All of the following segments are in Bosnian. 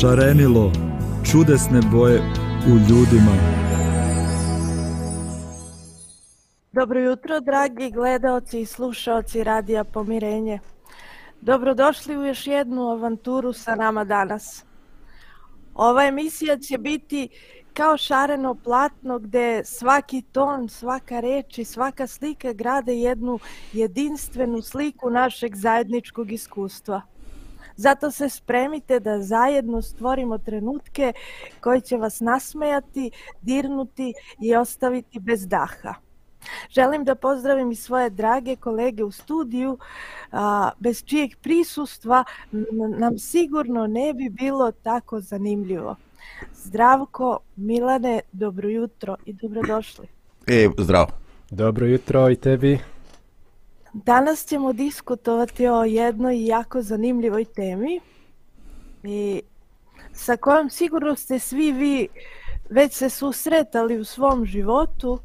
šarenilo čudesne boje u ljudima. Dobro jutro, dragi gledaoci i slušaoci Radija Pomirenje. Dobrodošli u još jednu avanturu sa nama danas. Ova emisija će biti kao šareno platno gde svaki ton, svaka reč i svaka slika grade jednu jedinstvenu sliku našeg zajedničkog iskustva. Zato se spremite da zajedno stvorimo trenutke koji će vas nasmejati, dirnuti i ostaviti bez daha. Želim da pozdravim i svoje drage kolege u studiju, a, bez čijeg prisustva nam sigurno ne bi bilo tako zanimljivo. Zdravko, Milane, dobro jutro i dobrodošli. E, zdravo. Dobro jutro i tebi. Danas ćemo diskutovati o jednoj jako zanimljivoj temi i sa kojom sigurno ste svi vi već se susretali u svom životu.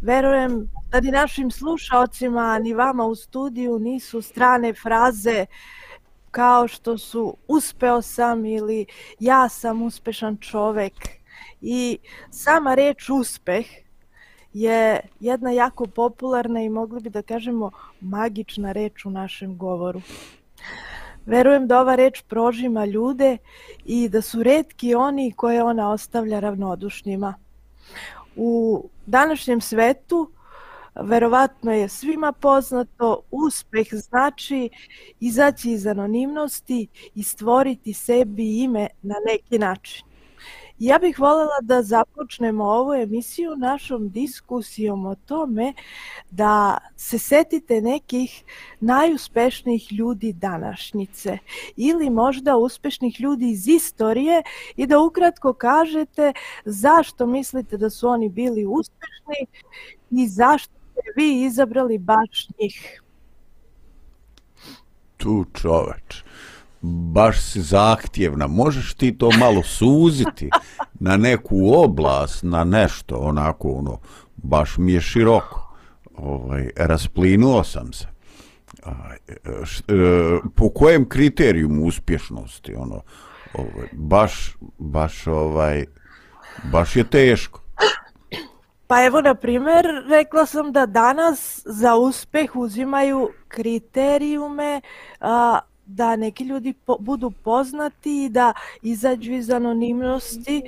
Verujem da ni našim slušalcima ni vama u studiju nisu strane fraze kao što su uspeo sam ili ja sam uspešan čovek. I sama reč uspeh je jedna jako popularna i mogli bi da kažemo magična reč u našem govoru. Verujem da ova reč prožima ljude i da su redki oni koje ona ostavlja ravnodušnjima. U današnjem svetu verovatno je svima poznato uspeh znači izaći iz anonimnosti i stvoriti sebi ime na neki način. Ja bih voljela da započnemo ovu emisiju našom diskusijom o tome da se setite nekih najuspešnijih ljudi današnjice ili možda uspešnih ljudi iz istorije i da ukratko kažete zašto mislite da su oni bili uspešni i zašto ste vi izabrali baš njih. Tu čoveč baš si zahtjevna, možeš ti to malo suziti na neku oblast, na nešto, onako, ono, baš mi je široko. Ovaj, rasplinuo sam se. Š, e, po kojem kriterijumu uspješnosti, ono, ovaj, baš, baš, ovaj, baš je teško. Pa evo, na primjer, rekla sam da danas za uspeh uzimaju kriterijume a, da neki ljudi po, budu poznati i da izađu iz anonimnosti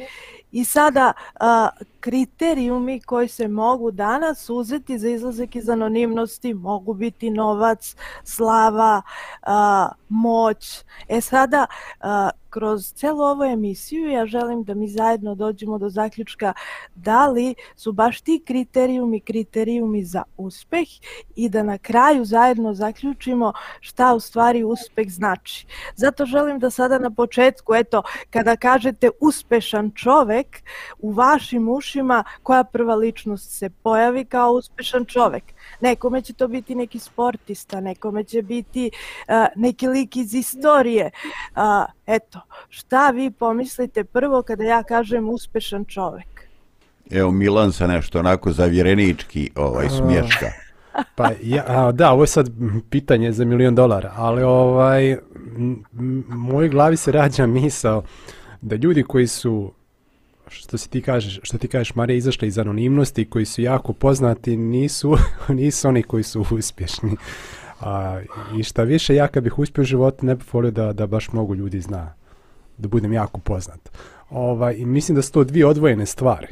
i sada a, kriterijumi koji se mogu danas uzeti za izlazak iz anonimnosti mogu biti novac, slava, a, moć. E sada, a, kroz celu ovu emisiju ja želim da mi zajedno dođemo do zaključka da li su baš ti kriterijumi kriterijumi za uspeh i da na kraju zajedno zaključimo šta u stvari uspeh znači. Zato želim da sada na početku, eto, kada kažete uspešan čovek, u vašim ušima koja prva ličnost se pojavi kao uspešan čovek. Nekome će to biti neki sportista, nekome će biti uh, neki lik iz istorije. Uh, eto, šta vi pomislite prvo kada ja kažem uspešan čovek? Evo Milan sa nešto onako zavjerenički ovaj, smješka. Pa ja, a, da, ovo je sad pitanje za milion dolara, ali ovaj, moj glavi se rađa misao da ljudi koji su što se ti kažeš, što ti kažeš Marija izašla iz anonimnosti koji su jako poznati nisu nisu oni koji su uspješni. A, I šta više, ja kad bih uspio u životu ne bih volio da, da baš mnogo ljudi zna da budem jako poznat. Ovaj, I mislim da su to dvije odvojene stvari.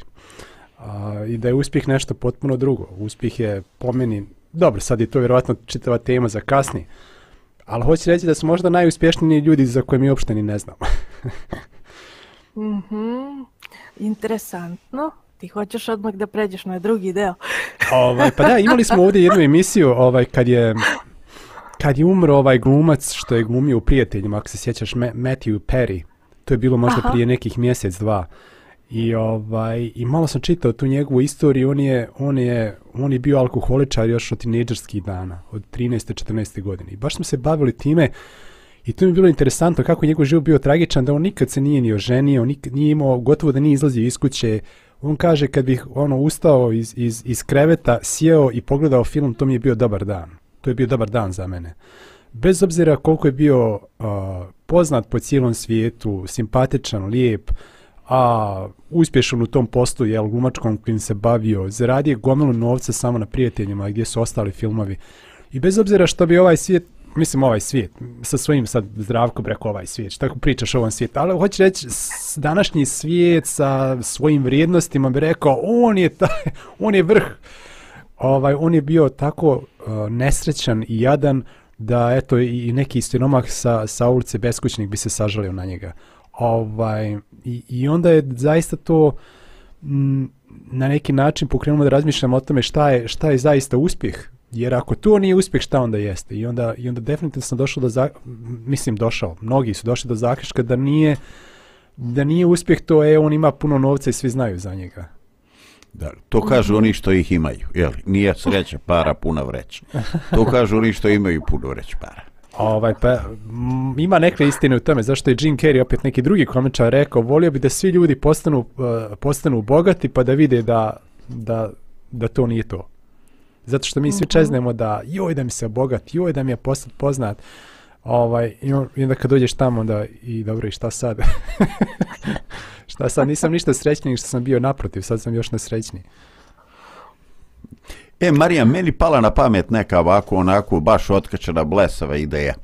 A, I da je uspjeh nešto potpuno drugo. Uspjeh je po meni, dobro, sad je to vjerovatno čitava tema za kasni, ali hoću reći da su možda najuspješniji ljudi za koje mi uopšte ni ne znamo. Mhm. Mm Interesantno. Ti hoćeš odmah da pređeš na drugi deo. ovaj, pa da, imali smo ovdje jednu emisiju ovaj, kad je kad je umro ovaj glumac što je glumio u prijateljima, ako se sjećaš, Matthew Perry. To je bilo možda Aha. prije nekih mjesec, dva. I ovaj i malo sam čitao tu njegovu istoriju, on je on je on je bio alkoholičar još od tinejdžerskih dana, od 13. 14. godine. I baš smo se bavili time I to mi je bilo interesantno kako je njegov život bio tragičan, da on nikad se nije ni oženio, nikad nije imao, gotovo da nije izlazio iz kuće. On kaže kad bih ono ustao iz, iz, iz kreveta, sjeo i pogledao film, to mi je bio dobar dan. To je bio dobar dan za mene. Bez obzira koliko je bio uh, poznat po cijelom svijetu, simpatičan, lijep, a uspješan u tom poslu, jel, glumačkom kojim se bavio, zaradio gomilu novca samo na prijateljima gdje su ostali filmovi. I bez obzira što bi ovaj svijet, mislim ovaj svijet, sa svojim sad zdravkom rekao ovaj svijet, što tako pričaš o ovom svijetu, ali hoću reći, s- današnji svijet sa svojim vrijednostima bi rekao, on je, taj, on je vrh, ovaj, on je bio tako uh, nesrećan i jadan da eto i neki istinomak sa, sa ulice Beskućnik bi se sažalio na njega. Ovaj, i, I onda je zaista to m, na neki način pokrenulo da razmišljamo o tome šta je, šta je zaista uspjeh. Jer ako to nije uspjeh, šta onda jeste? I onda, i onda definitivno sam došao do, za, mislim došao, mnogi su došli do zaključka da nije, da nije uspjeh to, je on ima puno novca i svi znaju za njega. Da, to kažu oni što ih imaju, jel? Nije sreća para puna vreća. To kažu oni što imaju puno vreć para. Ovaj, pa, m, ima neke istine u tome, zašto je Jim Carrey opet neki drugi komičar rekao, volio bi da svi ljudi postanu, eh, postanu bogati pa da vide da, da, da to nije to. Zato što mi svi čeznemo da joj da mi se bogat, joj da mi je postat poznat. Ovaj, i, on, I onda kad dođeš tamo onda i dobro i šta sad? šta sad? Nisam ništa srećniji što sam bio naprotiv, sad sam još nesrećniji. E, Marija, meni pala na pamet neka ovako, onako, baš otkačena blesava ideja.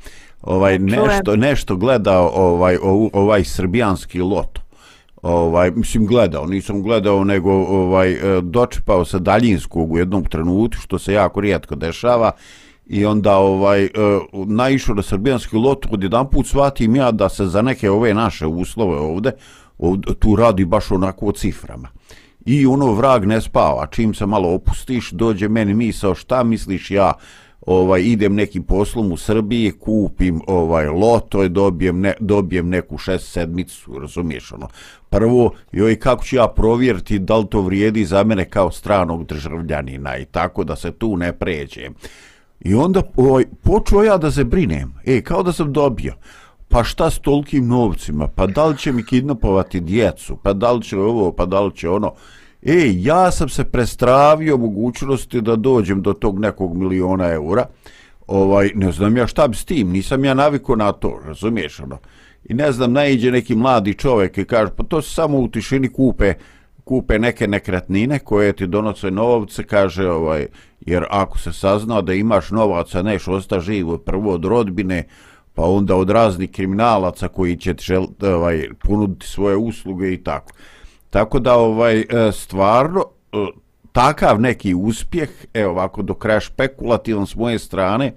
Ovaj, nešto, nešto gledao ovaj, ovaj srbijanski loto. Ovaj, mislim, gledao, nisam gledao, nego ovaj, e, dočepao se daljinskog u jednom trenutku, što se jako rijetko dešava, i onda ovaj e, naišao na srbijanski lot, odjedan put shvatim ja da se za neke ove naše uslove ovde, ovde tu radi baš onako o ciframa. I ono vrag ne spava, čim se malo opustiš, dođe meni misao šta misliš ja, ovaj idem nekim poslom u Srbiji, kupim ovaj loto i dobijem ne, dobijem neku šest sedmicu, razumiješ ono. Prvo, joj kako ću ja provjeriti da li to vrijedi za mene kao stranog državljanina i tako da se tu ne pređem. I onda ovaj, počeo ja da se brinem. E, kao da sam dobio. Pa šta s tolkim novcima? Pa da li će mi kidnapovati djecu? Pa da li će ovo? Pa da li će ono? E, ja sam se prestravio mogućnosti da dođem do tog nekog miliona eura. Ovaj, ne znam ja šta bi s tim, nisam ja naviko na to, razumiješ ono. I ne znam, naiđe neki mladi čovjek i kaže, pa to se samo u tišini kupe, kupe neke nekretnine koje ti donose novce, kaže, ovaj, jer ako se sazna da imaš novaca, neš osta živ prvo od rodbine, pa onda od raznih kriminalaca koji će ti žel, ovaj, ponuditi svoje usluge i tako. Tako da ovaj e, stvarno e, takav neki uspjeh, evo ovako do kraja špekulativan s moje strane,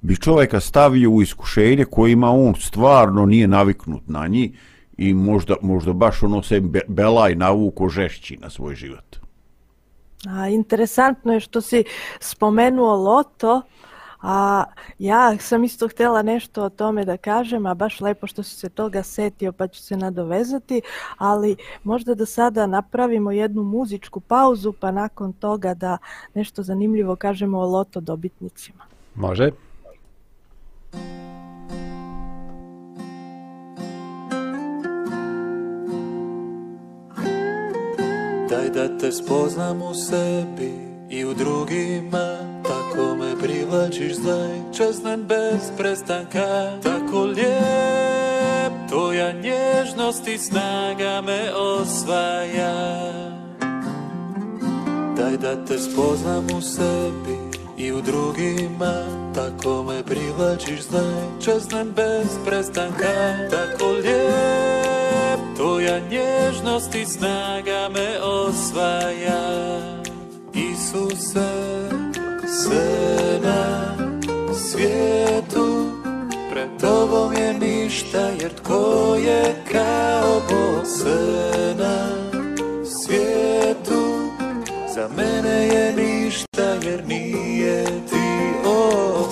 bi čovjeka stavio u iskušenje kojima on stvarno nije naviknut na njih i možda, možda baš ono se be, belaj navuko žešći na svoj život. A, interesantno je što si spomenuo loto, a ja sam isto htjela nešto o tome da kažem, a baš lepo što si se toga setio pa ću se nadovezati, ali možda da sada napravimo jednu muzičku pauzu pa nakon toga da nešto zanimljivo kažemo o loto dobitnicima. Može? Daj da te spoznam u sebi i u drugima Tako me privlačiš znaj Čeznem bez prestanka. Tako lijep Tvoja nježnost i snaga me osvaja. Daj da te spoznam u sebi i u drugima Tako me privlačiš znaj Čeznem bez prestanka. Tako lijep Tvoja nježnost i snaga me osvaja. Isuse Sve svijetu Pred tobom je ništa Jer tko je kao Bog Sve svijetu Za mene je ništa Jer nije ti o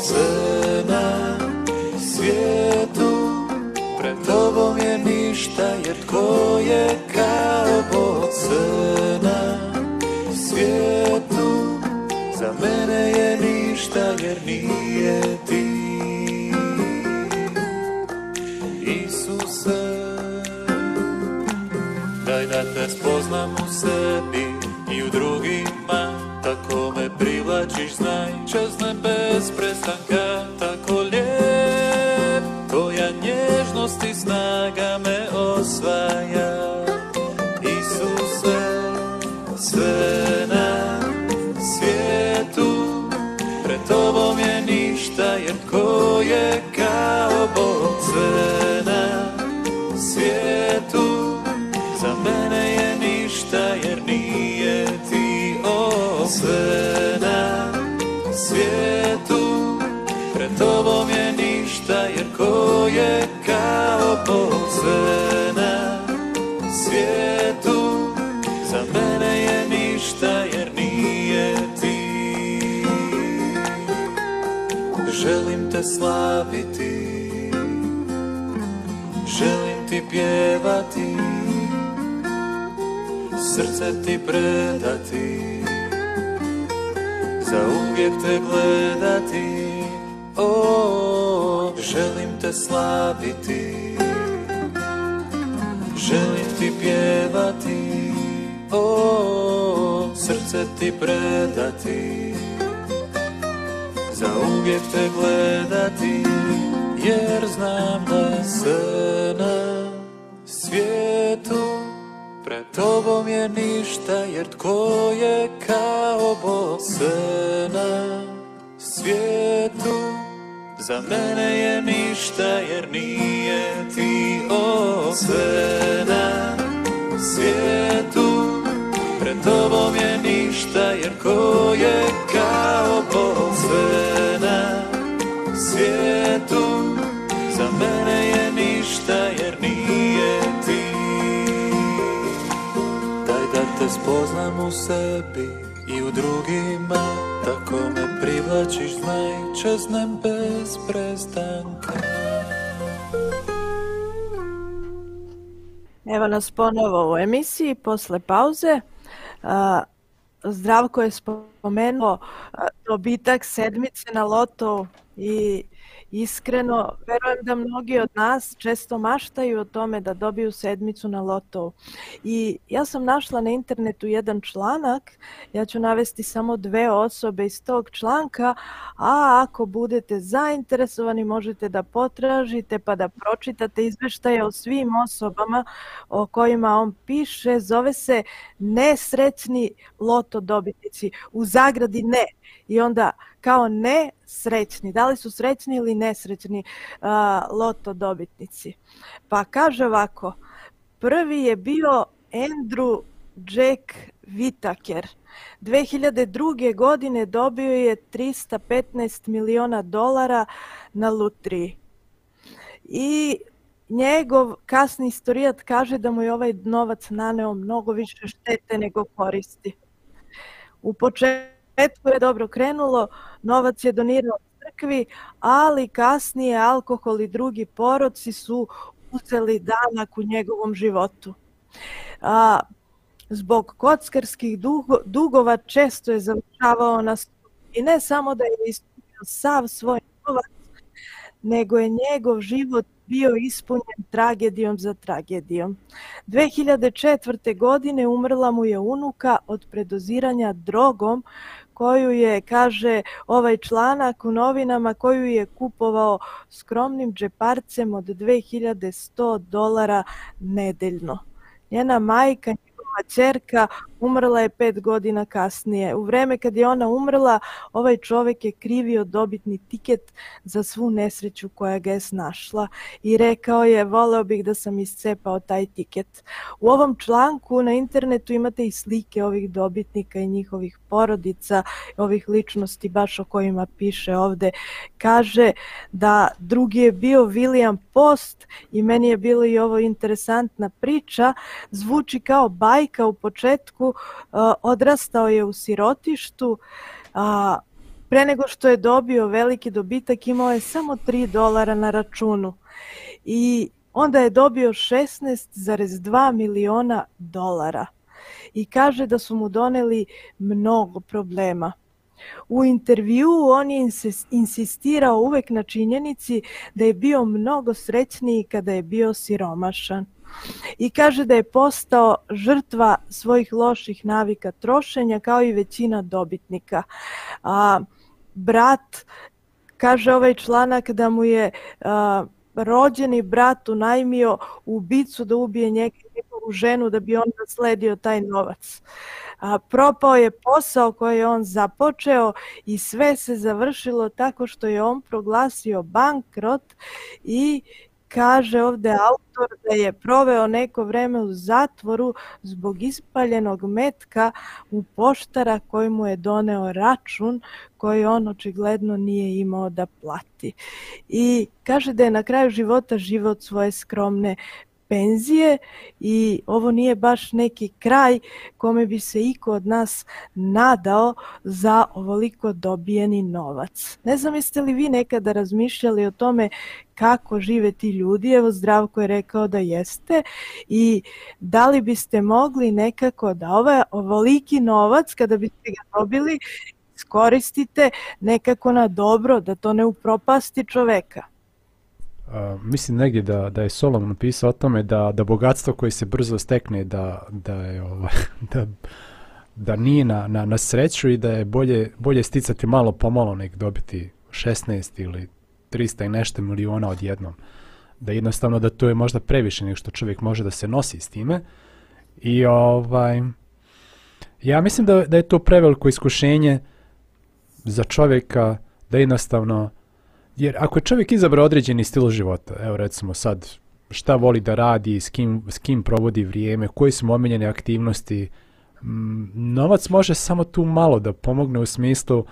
ništa Jer tko je kao Bog Sve na svijetu Za mene je ništa Jer nije ti. Isuse Daj da te spoznam u sebi i u drugima Tako me privlačiš, znaj, čezne bez prestanka Tako nježnosti snaga me osvaja. Isuse, sve na svijetu Pred tobom je ništa jer tko je kao Bog? Sve na svijetu Za mene je ništa jer nije ti osvaja kao Bog svijetu. Za mene je ništa jer nije ti. Želim te slaviti. Želim ti pjevati. Srce ti predati. Za uvijek te gledati. Oh, želim te slaviti. Želim ti pjevati O, srce ti predati. Za uvijek te gledati Jer znam da se na svijetu Pred tobom je ništa Jer tko je kao Bog se na svijetu. Za mene je ništa jer nije ti o sve na svijetu. Pred tobom je ništa jer ko je kao Bog sve na svijetu. Za mene je ništa jer nije ti. Daj da te spoznam u sebi i u drugima Tako me privlačiš, znaj, čeznem bez prestanka. Evo nas ponovo u emisiji posle pauze. Zdravko je spomenuo dobitak sedmice na loto i iskreno verujem da mnogi od nas često maštaju o tome da dobiju sedmicu na lotovu. I ja sam našla na internetu jedan članak, ja ću navesti samo dve osobe iz tog članka, a ako budete zainteresovani možete da potražite pa da pročitate izveštaje o svim osobama o kojima on piše. Zove se nesrećni loto dobitnici. U zagradi ne. I onda kao ne srećni, da li su srećni ili nesrećni uh, loto dobitnici. Pa kaže ovako, prvi je bio Andrew Jack Whittaker. 2002. godine dobio je 315 miliona dolara na lutriji. I njegov kasni istorijat kaže da mu je ovaj novac naneo mnogo više štete nego koristi. U početku početku je dobro krenulo, novac je donirao crkvi, ali kasnije alkohol i drugi poroci su uzeli danak u njegovom životu. A, zbog kockarskih dugo, dugova često je završavao na i ne samo da je ispunio sav svoj novac, nego je njegov život bio ispunjen tragedijom za tragedijom. 2004. godine umrla mu je unuka od predoziranja drogom koju je, kaže ovaj članak u novinama, koju je kupovao skromnim džeparcem od 2100 dolara nedeljno. Njena majka, njegova čerka umrla je pet godina kasnije. U vreme kad je ona umrla, ovaj čovek je krivio dobitni tiket za svu nesreću koja ga je snašla i rekao je, voleo bih da sam iscepao taj tiket. U ovom članku na internetu imate i slike ovih dobitnika i njihovih porodica, ovih ličnosti baš o kojima piše ovde. Kaže da drugi je bio William Post i meni je bilo i ovo interesantna priča. Zvuči kao bajka u početku, odrastao je u sirotištu, a, pre nego što je dobio veliki dobitak imao je samo 3 dolara na računu. I onda je dobio 16,2 miliona dolara. I kaže da su mu doneli mnogo problema. U intervju on je insistirao uvek na činjenici da je bio mnogo srećniji kada je bio siromašan i kaže da je postao žrtva svojih loših navika trošenja kao i većina dobitnika. A, brat, kaže ovaj članak da mu je a, rođeni brat unajmio ubicu da ubije njegovu ženu da bi on nasledio taj novac. A, propao je posao koji je on započeo i sve se završilo tako što je on proglasio bankrot i kaže ovde autor da je proveo neko vreme u zatvoru zbog ispaljenog metka u poštara koji mu je doneo račun koji on očigledno nije imao da plati. I kaže da je na kraju života život svoje skromne penzije i ovo nije baš neki kraj kome bi se iko od nas nadao za ovoliko dobijeni novac. Ne znam jeste li vi nekada razmišljali o tome kako žive ti ljudi, evo Zdravko je rekao da jeste i da li biste mogli nekako da ovaj ovoliki novac kada biste ga dobili iskoristite nekako na dobro, da to ne upropasti čoveka. Uh, mislim negdje da, da je Solomon napisao o tome da, da bogatstvo koje se brzo stekne da, da, je, ovaj, da, da nije na, na, na sreću i da je bolje, bolje sticati malo pomalo nek dobiti 16 ili 300 i nešto miliona odjednom. Da jednostavno da to je možda previše nego što čovjek može da se nosi s time. I ovaj, ja mislim da, da je to preveliko iskušenje za čovjeka da jednostavno Jer ako je čovjek izabrao određeni stil života, evo recimo sad šta voli da radi, s kim, s kim provodi vrijeme, koji su omiljene aktivnosti, m, novac može samo tu malo da pomogne u smislu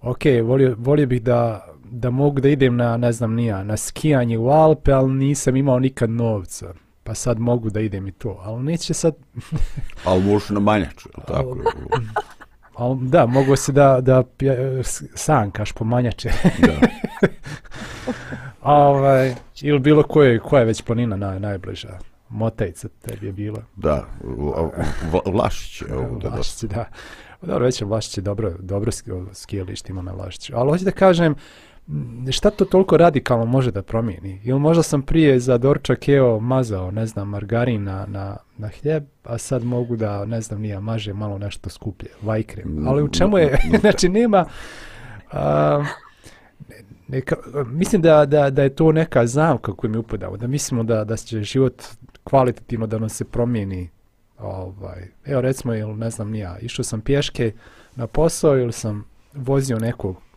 ok, volio, volio bih da, da mogu da idem na, ne znam nija, na skijanje u Alpe, ali nisam imao nikad novca. Pa sad mogu da idem i to, ali neće sad... ali možeš na manjaču, tako? Al, da, mogu se da, da sankaš po manjače. Da. ovaj, ili bilo koje, koja je već planina naj, najbliža? Motejca tebi je bila. Da, Vlašić je ovo. Da, Vlašić, da. Dobro, već je Vlašić je dobro, dobro skijalište ima na Vlašiću. Ali hoću da kažem, šta to toliko radikalno može da promijeni? Ili možda sam prije za dorčak eo mazao, ne znam, margarin na, na, na hljeb, a sad mogu da, ne znam, nije, maže malo nešto skuplje, vajkrem. Ali u čemu je, znači nema... A, neka, mislim da, da, da je to neka zamka koju mi upadamo, da mislimo da, da će život kvalitativno da nam se promijeni. Ovaj, evo recimo, ili ne znam, nija, išao sam pješke na posao ili sam vozio nekog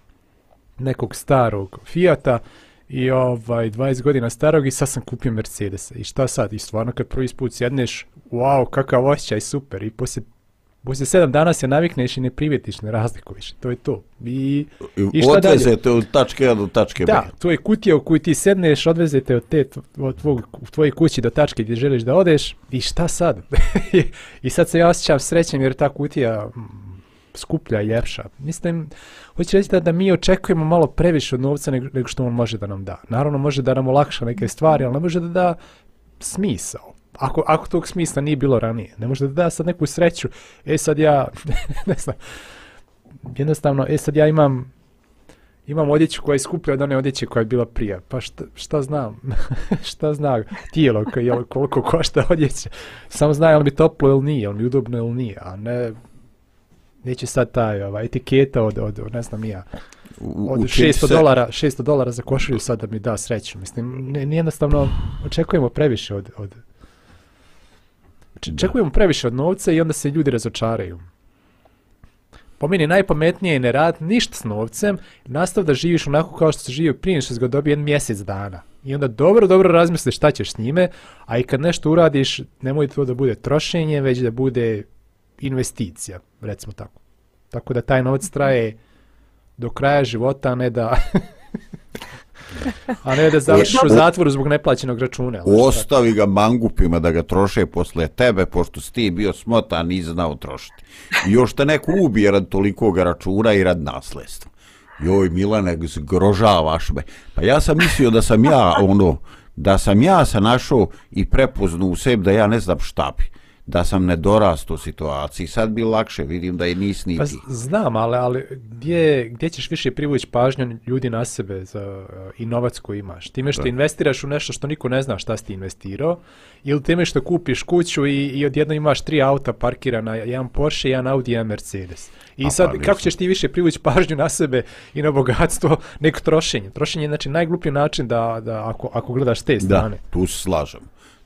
nekog starog Fiata i ovaj 20 godina starog i sad sam kupio Mercedes. I šta sad? I stvarno kad prvi put sjedneš, wow, kakav osjećaj, super. I poslije Poslije sedam dana se navikneš i ne privjetiš, ne razlikuješ. To je to. I, i šta odvezete dalje? od tačke A do tačke B. Da, to je kutija u koju ti sedneš, odvezete od, te, od tvog, tvoje kući do tačke gdje želiš da odeš. I šta sad? I sad se ja osjećam srećem jer ta kutija skuplja i ljepša. Mislim, hoće reći da, da mi očekujemo malo previše od novca nego, nego što on može da nam da. Naravno, može da nam olakša neke stvari, ali ne može da da smisao. Ako, ako tog smisla nije bilo ranije. Ne može da da sad neku sreću. E sad ja, ne znam, jednostavno, e sad ja imam imam odjeću koja je skuplja od one odjeće koja je bila prije. Pa šta, šta znam? šta zna tijelo koje, koliko košta odjeća? Samo zna je li mi toplo ili nije, je li mi udobno ili nije, a ne neće sad taj ova, etiketa od, od, ne znam ja, od 600 se... dolara, 600 dolara za košulju sad da mi da sreću. Mislim, ne, jednostavno očekujemo previše od, od očekujemo previše od novca i onda se ljudi razočaraju. Po meni najpametnije je ne rad ništa s novcem, nastav da živiš onako kao što se živio prije što ga dobije jedan mjesec dana. I onda dobro, dobro razmisliš šta ćeš s njime, a i kad nešto uradiš, nemoj to da bude trošenje, već da bude investicija, recimo tako. Tako da taj novac traje do kraja života, a ne da... a ne da završiš u zatvoru zbog neplaćenog računa. Ostavi ga mangupima da ga troše posle tebe, pošto si ti bio smotan i znao trošiti. I još te neko ubije rad tolikog računa i rad nasledstva. Joj, Milane, zgrožavaš me. Pa ja sam mislio da sam ja, ono, da sam ja sa našao i prepoznu u sebi da ja ne znam šta bi da sam nedorast u situaciji. Sad bi lakše, vidim da je nis niti. Pa znam, ali, ali gdje, gdje ćeš više privući pažnju ljudi na sebe za, i novac koji imaš? Time što da. investiraš u nešto što niko ne zna šta si ti investirao, ili time što kupiš kuću i, i odjedno imaš tri auta parkirana, jedan Porsche, jedan Audi, jedan Mercedes. I A sad, pa, kako ćeš ti više privući pažnju na sebe i na bogatstvo nego trošenje? Trošenje je znači najgluplji način da, da ako, ako gledaš te strane. Da, tu slažem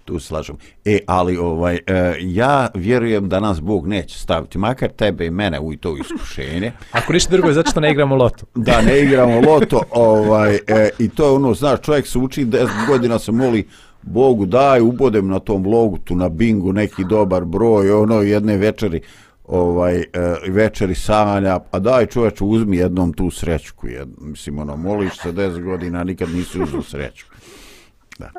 tu slažem. E, ali ovaj, e, ja vjerujem da nas Bog neće staviti, makar tebe i mene u to iskušenje. Ako ništa drugo je zato što ne igramo loto. da ne igramo loto, ovaj, e, i to je ono, znaš, čovjek se uči, 10 godina se moli Bogu, daj, ubodem na tom logu, tu na bingu neki dobar broj, ono, jedne večeri, ovaj e, večeri sanja, a daj čoveče uzmi jednom tu srećku, jed, mislim ono moliš se 10 godina, nikad nisi uzeo srećku. Da.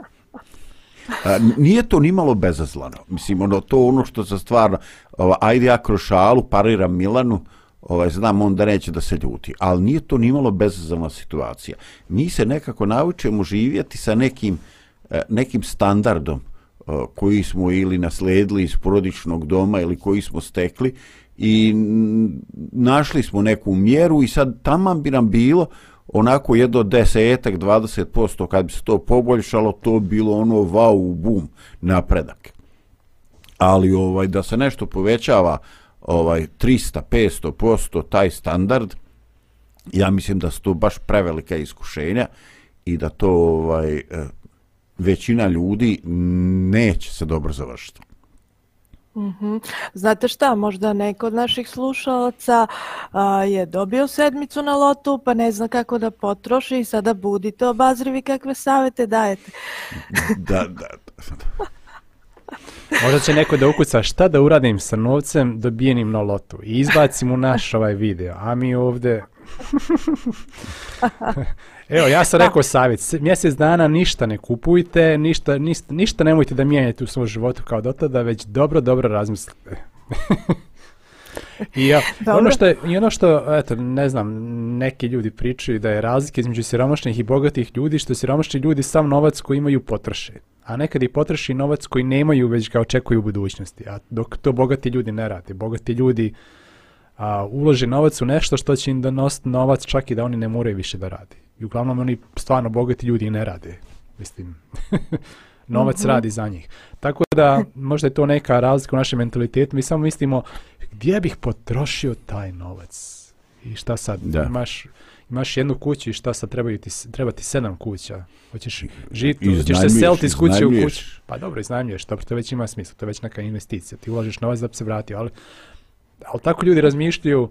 A, nije to ni malo bezazlano. Mislim, ono, to ono što se stvarno, ova, ajde ja kroz šalu pariram Milanu, ovaj, znam on da neće da se ljuti, ali nije to ni malo bezazlana situacija. Mi se nekako naučujemo živjeti sa nekim, e, nekim standardom, e, koji smo ili nasledili iz porodičnog doma ili koji smo stekli i našli smo neku mjeru i sad tamo bi nam bilo onako jedno desetak, 20% kad bi se to poboljšalo, to bilo ono wow, bum, napredak. Ali ovaj da se nešto povećava ovaj 300, 500% taj standard, ja mislim da su to baš prevelika iskušenja i da to ovaj eh, većina ljudi neće se dobro završiti. Mm -hmm. Znate šta, možda neko od naših slušalaca a, je dobio sedmicu na lotu, pa ne zna kako da potroši i sada budite obazrivi kakve savete dajete. da, da, da. Možda će neko da ukuca šta da uradim sa novcem dobijenim na lotu i izbacim u naš ovaj video, a mi ovde... Evo, ja sam rekao savjet, mjesec dana ništa ne kupujte, ništa, ništa, ništa nemojte da mijenjate u svom životu kao do tada, već dobro, dobro razmislite. I ja, ono što je, i ono što, eto, ne znam, neki ljudi pričaju da je razlika između siromašnih i bogatih ljudi, što siromašni ljudi sam novac koji imaju potroše, a nekad i potroši novac koji nemaju već ga očekuju u budućnosti, a dok to bogati ljudi ne rade. Bogati ljudi a, ulože novac u nešto što će im da nositi novac čak i da oni ne moraju više da radi. I uglavnom oni stvarno bogati ljudi ne rade. Mislim, novac mm -hmm. radi za njih. Tako da možda je to neka razlika u našem mentalitetu. Mi samo mislimo gdje bih potrošio taj novac? I šta sad? Da. Imaš, imaš jednu kuću i šta sad trebaju ti, treba ti sedam kuća? Hoćeš žiti, hoćeš se seliti iz kuće u kuću? Pa dobro, iznajmljuješ, dobro, to već ima smisla, to je već neka investicija. Ti uložiš novac da bi se vratio, ali, ali tako ljudi razmišljaju,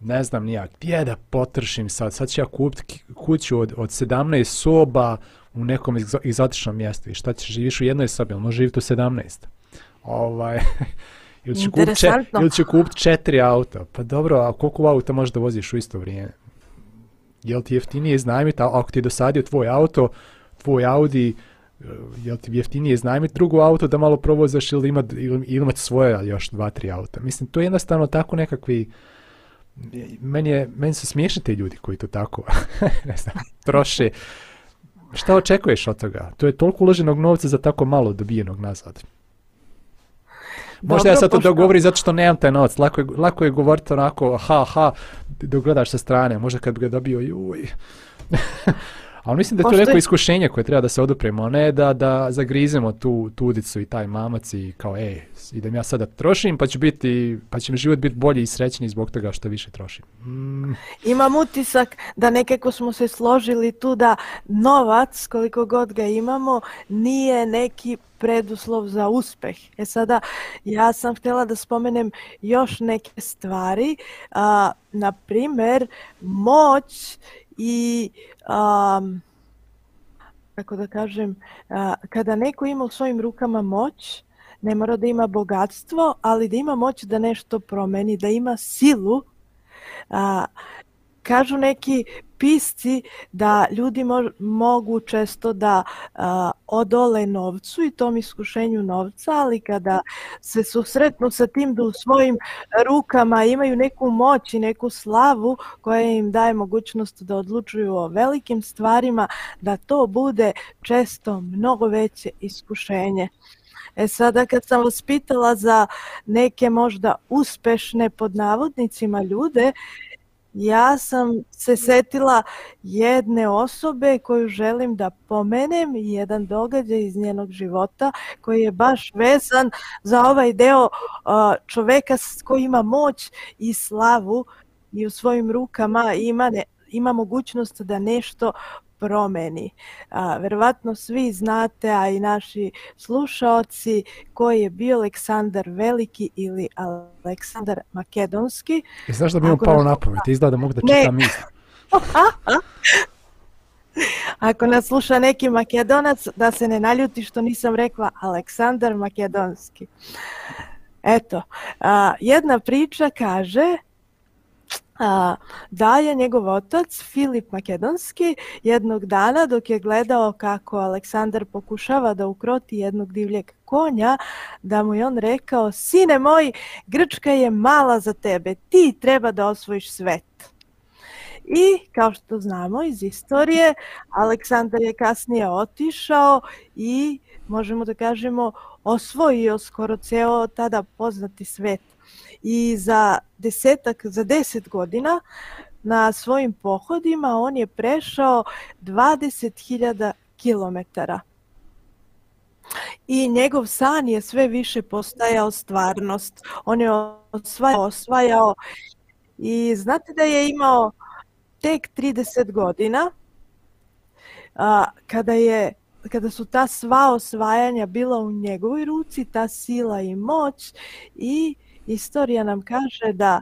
ne znam nija, gdje da potršim sad, sad ću ja kupiti kuću od, od 17 soba u nekom egzotičnom mjestu. I šta ćeš živiš u jednoj sobi, ali može živjeti u 17. Ovaj, ili ću kupiti če, kupit četiri auta, pa dobro, a koliko auta možeš da voziš u isto vrijeme? Jel ti jeftinije? Iznajmiti, ako ti je dosadio tvoj auto, tvoj Audi, jel ti jeftinije iznajmiti drugo auto da malo provozaš ili imati ili, ili imati svoje još dva, tri auta? Mislim, to je jednostavno tako nekakvi, meni, je, meni su smiješni te ljudi koji to tako ne znam, troše. Šta očekuješ od toga? To je toliko uloženog novca za tako malo dobijenog nazad. Možda Dobro, ja sad to pošto... dogovori zato što nemam taj novac. Lako je, lako je govoriti onako, ha, ha, dok gledaš sa strane. Možda kad bi ga dobio, juj. Ali mislim da je to neko iskušenje koje treba da se odupremo, ne da, da zagrizemo tu tudicu i taj mamac i kao, ej, idem ja sada trošim, pa će, biti, pa će mi život biti bolji i srećniji zbog toga što više trošim. Mm. Imam utisak da nekako smo se složili tu da novac, koliko god ga imamo, nije neki preduslov za uspeh. E sada, ja sam htjela da spomenem još neke stvari. A, na primer, moć i um, kako da kažem, a, kada neko ima u svojim rukama moć, ne mora da ima bogatstvo, ali da ima moć da nešto promeni, da ima silu. A, kažu neki pisci da ljudi mo mogu često da a, odole novcu i tom iskušenju novca, ali kada se susretnu sa tim da u svojim rukama imaju neku moć i neku slavu koja im daje mogućnost da odlučuju o velikim stvarima, da to bude često mnogo veće iskušenje. E sada kad sam vas pitala za neke možda uspešne pod navodnicima ljude, ja sam se setila jedne osobe koju želim da pomenem i jedan događaj iz njenog života koji je baš vezan za ovaj deo čoveka koji ima moć i slavu i u svojim rukama ima, ne, ima mogućnost da nešto promeni. A, verovatno svi znate, a i naši slušaoci, koji je bio Aleksandar Veliki ili Aleksandar Makedonski. I znaš da bi on pao na pamet? Izgleda da mogu da čitam misli. Ako nas sluša neki makedonac, da se ne naljuti što nisam rekla Aleksandar Makedonski. Eto, a, jedna priča kaže a, da je njegov otac Filip Makedonski jednog dana dok je gledao kako Aleksandar pokušava da ukroti jednog divljeg konja, da mu je on rekao, sine moj, Grčka je mala za tebe, ti treba da osvojiš svet. I kao što znamo iz istorije, Aleksandar je kasnije otišao i možemo da kažemo osvojio skoro ceo tada poznati svet. I za desetak, za deset godina na svojim pohodima on je prešao 20.000 kilometara. I njegov san je sve više postajao stvarnost. On je osvajao, osvajao i znate da je imao tek 30 godina a, kada je kada su ta sva osvajanja bila u njegovoj ruci, ta sila i moć i istorija nam kaže da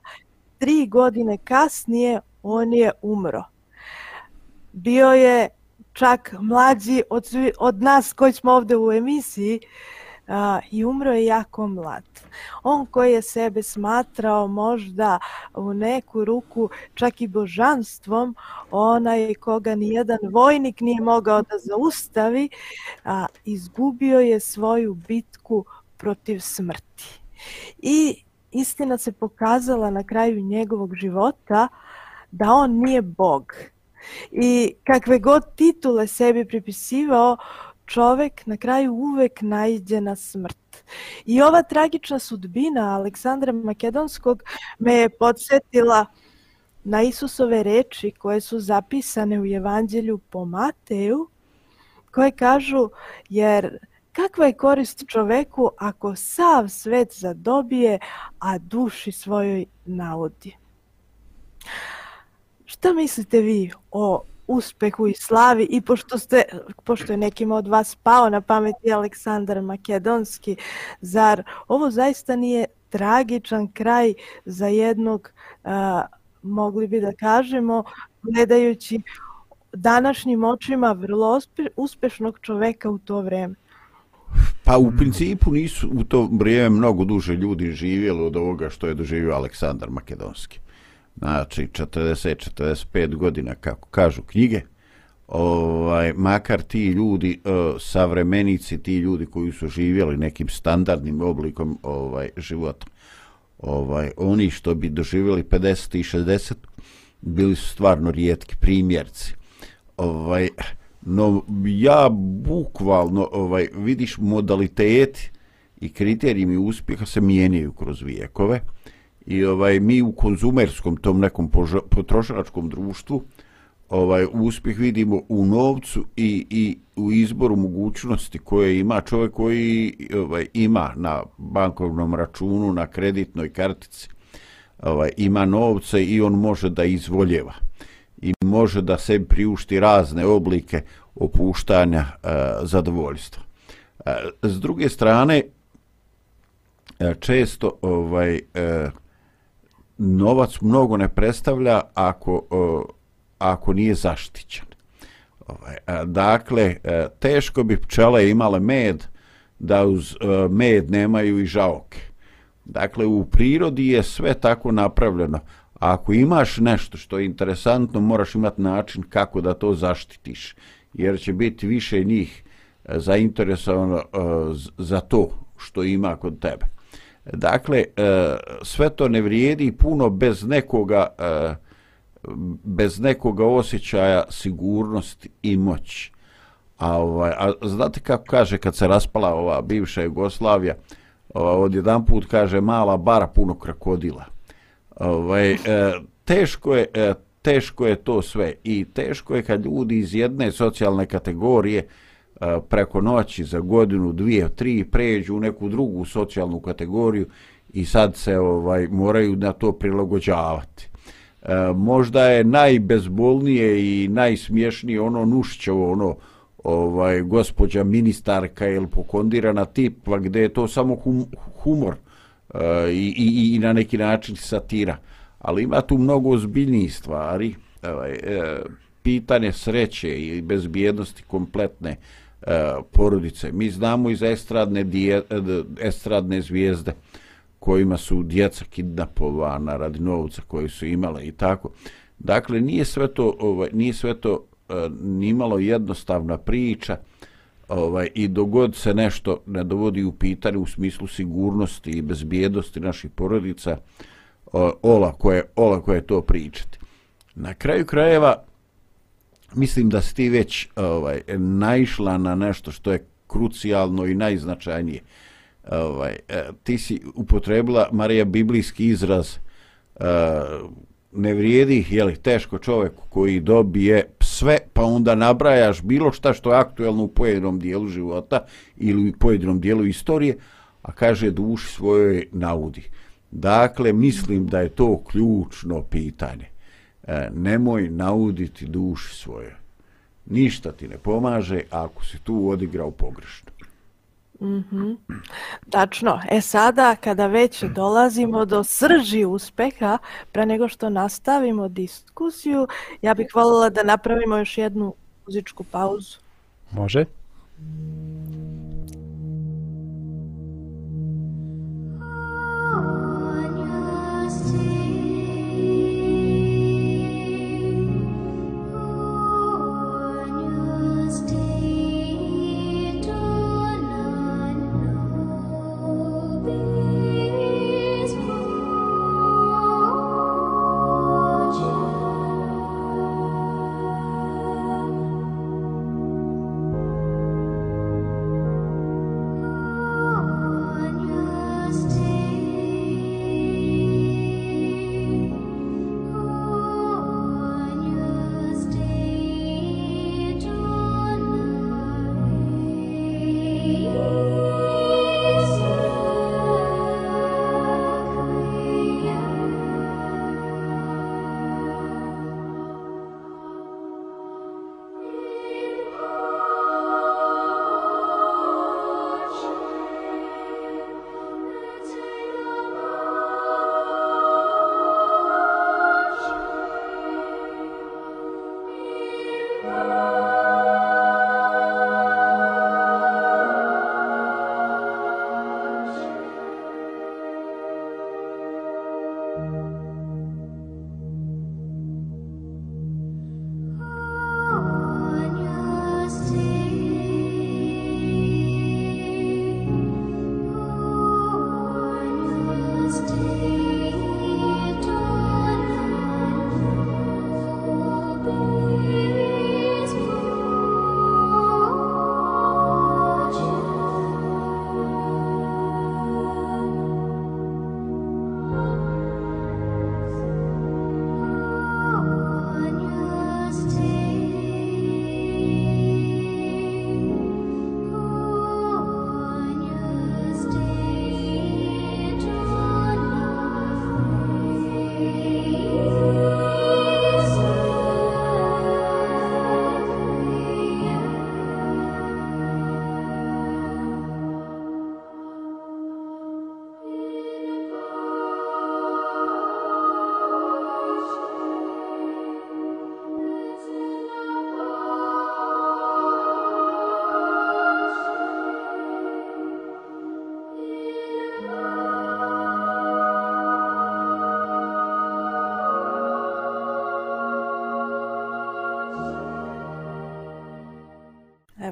tri godine kasnije on je umro. Bio je čak mlađi od, od nas koji smo ovde u emisiji, a, i umro je jako mlad. On koji je sebe smatrao možda u neku ruku čak i božanstvom, onaj koga nijedan vojnik nije mogao da zaustavi, a, izgubio je svoju bitku protiv smrti. I istina se pokazala na kraju njegovog života da on nije Bog. I kakve god titule sebi pripisivao, čovek na kraju uvek najde na smrt. I ova tragična sudbina Aleksandra Makedonskog me je podsjetila na Isusove reči koje su zapisane u Evanđelju po Mateju, koje kažu, jer kakva je korist čoveku ako sav svet zadobije, a duši svojoj naudi? Šta mislite vi o uspehu i slavi i pošto, ste, pošto je nekim od vas pao na pameti Aleksandar Makedonski, zar ovo zaista nije tragičan kraj za jednog, a, mogli bi da kažemo, gledajući današnjim očima vrlo uspešnog čoveka u to vreme? Pa u principu nisu u to vrijeme mnogo duže ljudi živjeli od ovoga što je doživio Aleksandar Makedonski. Znači 40-45 godina kako kažu knjige ovaj makar ti ljudi e, savremenici ti ljudi koji su živjeli nekim standardnim oblikom ovaj života ovaj oni što bi doživjeli 50 i 60 bili su stvarno rijetki primjerci. Ovaj no ja bukvalno ovaj vidiš modaliteti i kriterijumi uspjeha se mijenjaju kroz vijekove i ovaj mi u konzumerskom tom nekom potrošačkom društvu ovaj uspjeh vidimo u novcu i i u izboru mogućnosti koje ima čovjek koji ovaj ima na bankovnom računu na kreditnoj kartici ovaj ima novce i on može da izvoljeva i može da se priušti razne oblike opuštanja e, zadovoljstva. E, s druge strane e, često ovaj e, novac mnogo ne predstavlja ako, ako nije zaštićen. Ovaj, e, dakle, e, teško bi pčele imale med da uz e, med nemaju i žaoke. Dakle, u prirodi je sve tako napravljeno. Ako imaš nešto što je interesantno, moraš imati način kako da to zaštitiš. Jer će biti više njih e, zainteresovano e, za to što ima kod tebe. Dakle, e, sve to ne vrijedi puno bez nekoga, bez nekoga osjećaja sigurnosti i moći. A, ovaj, a znate kako kaže kad se raspala ova bivša Jugoslavija, ovaj, od jedan put kaže mala bara puno krokodila. Ovaj, e, teško, je, e, teško je to sve i teško je kad ljudi iz jedne socijalne kategorije e, preko noći za godinu, dvije, tri pređu u neku drugu socijalnu kategoriju i sad se ovaj moraju na to prilagođavati. možda je najbezbolnije i najsmiješnije ono Nušićevo, ono ovaj gospođa ministarka ili pokondirana tipa gdje je to samo hum, humor e, i, i, i na neki način satira. Ali ima tu mnogo ozbiljnijih stvari. Ovaj, e, pitanje sreće i bezbjednosti kompletne e, porodice. Mi znamo iz estradne, dije, estradne zvijezde kojima su djeca kidnapovana radi novca koje su imale i tako. Dakle, nije sve to, ovaj, nije sve to E, nimalo jednostavna priča ovaj, i dogod se nešto ne dovodi u pitanje u smislu sigurnosti i bezbjednosti naših porodica, ola koje, ola koje to pričati. Na kraju krajeva, mislim da si ti već ovaj, naišla na nešto što je krucijalno i najznačajnije. Ovaj, e, ti si upotrebila, Marija, biblijski izraz uh, ne vrijedi, je li teško čovjek koji dobije sve, pa onda nabrajaš bilo šta što je aktuelno u pojedinom dijelu života ili u pojedinom dijelu istorije, a kaže duši svojoj naudi. Dakle, mislim da je to ključno pitanje. E, nemoj nauditi duši svoje. Ništa ti ne pomaže ako si tu odigrao pogrešno. Mm -hmm. Tačno. E sada, kada već dolazimo do srži uspeha, pre nego što nastavimo diskusiju, ja bih voljela da napravimo još jednu muzičku pauzu. Može.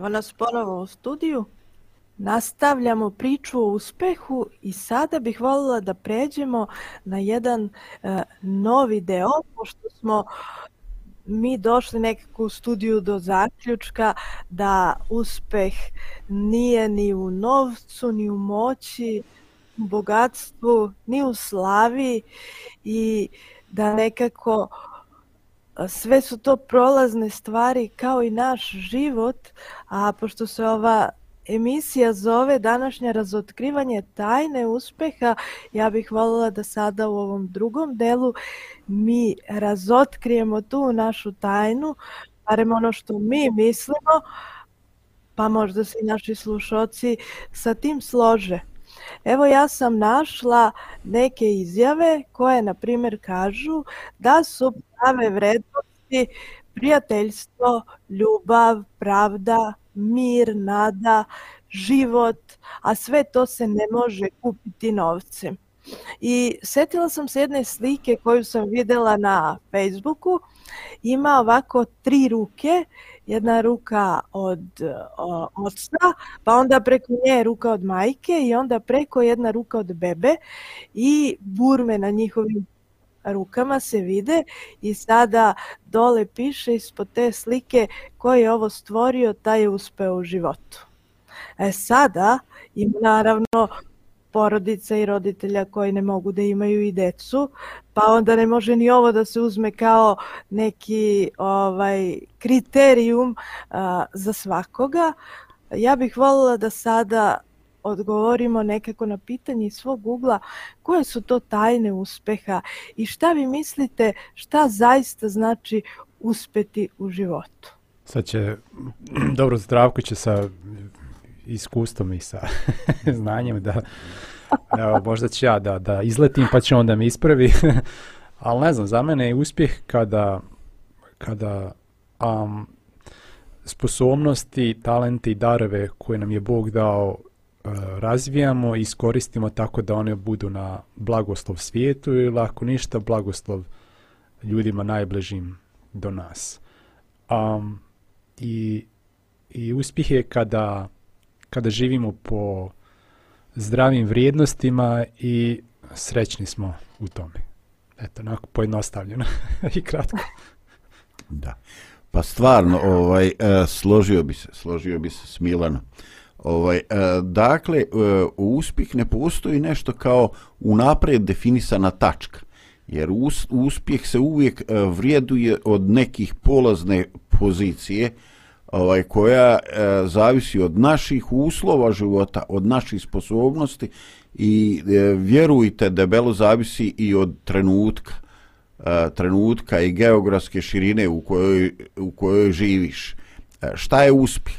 Evo nas ponovo u studiju. Nastavljamo priču o uspehu i sada bih voljela da pređemo na jedan uh, novi deo, pošto smo mi došli nekako u studiju do zaključka da uspeh nije ni u novcu, ni u moći, u bogatstvu, ni u slavi i da nekako uh, sve su to prolazne stvari kao i naš život, a pošto se ova emisija zove današnje razotkrivanje tajne uspeha. Ja bih voljela da sada u ovom drugom delu mi razotkrijemo tu našu tajnu, barem ono što mi mislimo, pa možda se i naši slušoci sa tim slože. Evo ja sam našla neke izjave koje, na primjer, kažu da su prave vrednosti prijateljstvo, ljubav, pravda, mir, nada, život, a sve to se ne može kupiti novcem. I setila sam se jedne slike koju sam videla na Facebooku. Ima ovako tri ruke, jedna ruka od o, oca, pa onda preko nje ruka od majke i onda preko jedna ruka od bebe i burme na njihovim rukama se vide i sada dole piše ispod te slike ko je ovo stvorio, taj je uspeo u životu. E sada im naravno porodica i roditelja koji ne mogu da imaju i decu, pa onda ne može ni ovo da se uzme kao neki ovaj kriterijum a, za svakoga. Ja bih voljela da sada odgovorimo nekako na pitanje iz svog ugla koje su to tajne uspeha i šta vi mislite šta zaista znači uspeti u životu. Sad će, dobro zdravko će sa iskustvom i sa znanjem da evo, možda će ja da, da izletim pa će onda mi ispravi. Ali ne znam, za mene je uspjeh kada, kada um, sposobnosti, talente i darove koje nam je Bog dao e, razvijamo i iskoristimo tako da one budu na blagoslov svijetu ili ako ništa blagoslov ljudima najbližim do nas. Um, i, I uspjeh je kada kada živimo po zdravim vrijednostima i srećni smo u tome. Eto, onako pojednostavljeno i kratko. Da. Pa stvarno, ovaj, e, složio bi se, složio bi se s Milanom. Ovaj, e, dakle, u uspjeh ne postoji nešto kao unaprijed definisana tačka. Jer us, uspjeh se uvijek vrijeduje od nekih polazne pozicije, ovaj koja e, zavisi od naših uslova života, od naših sposobnosti i e, vjerujte debelo zavisi i od trenutka e, trenutka i geografske širine u kojoj, u kojoj živiš. E, šta je uspjeh?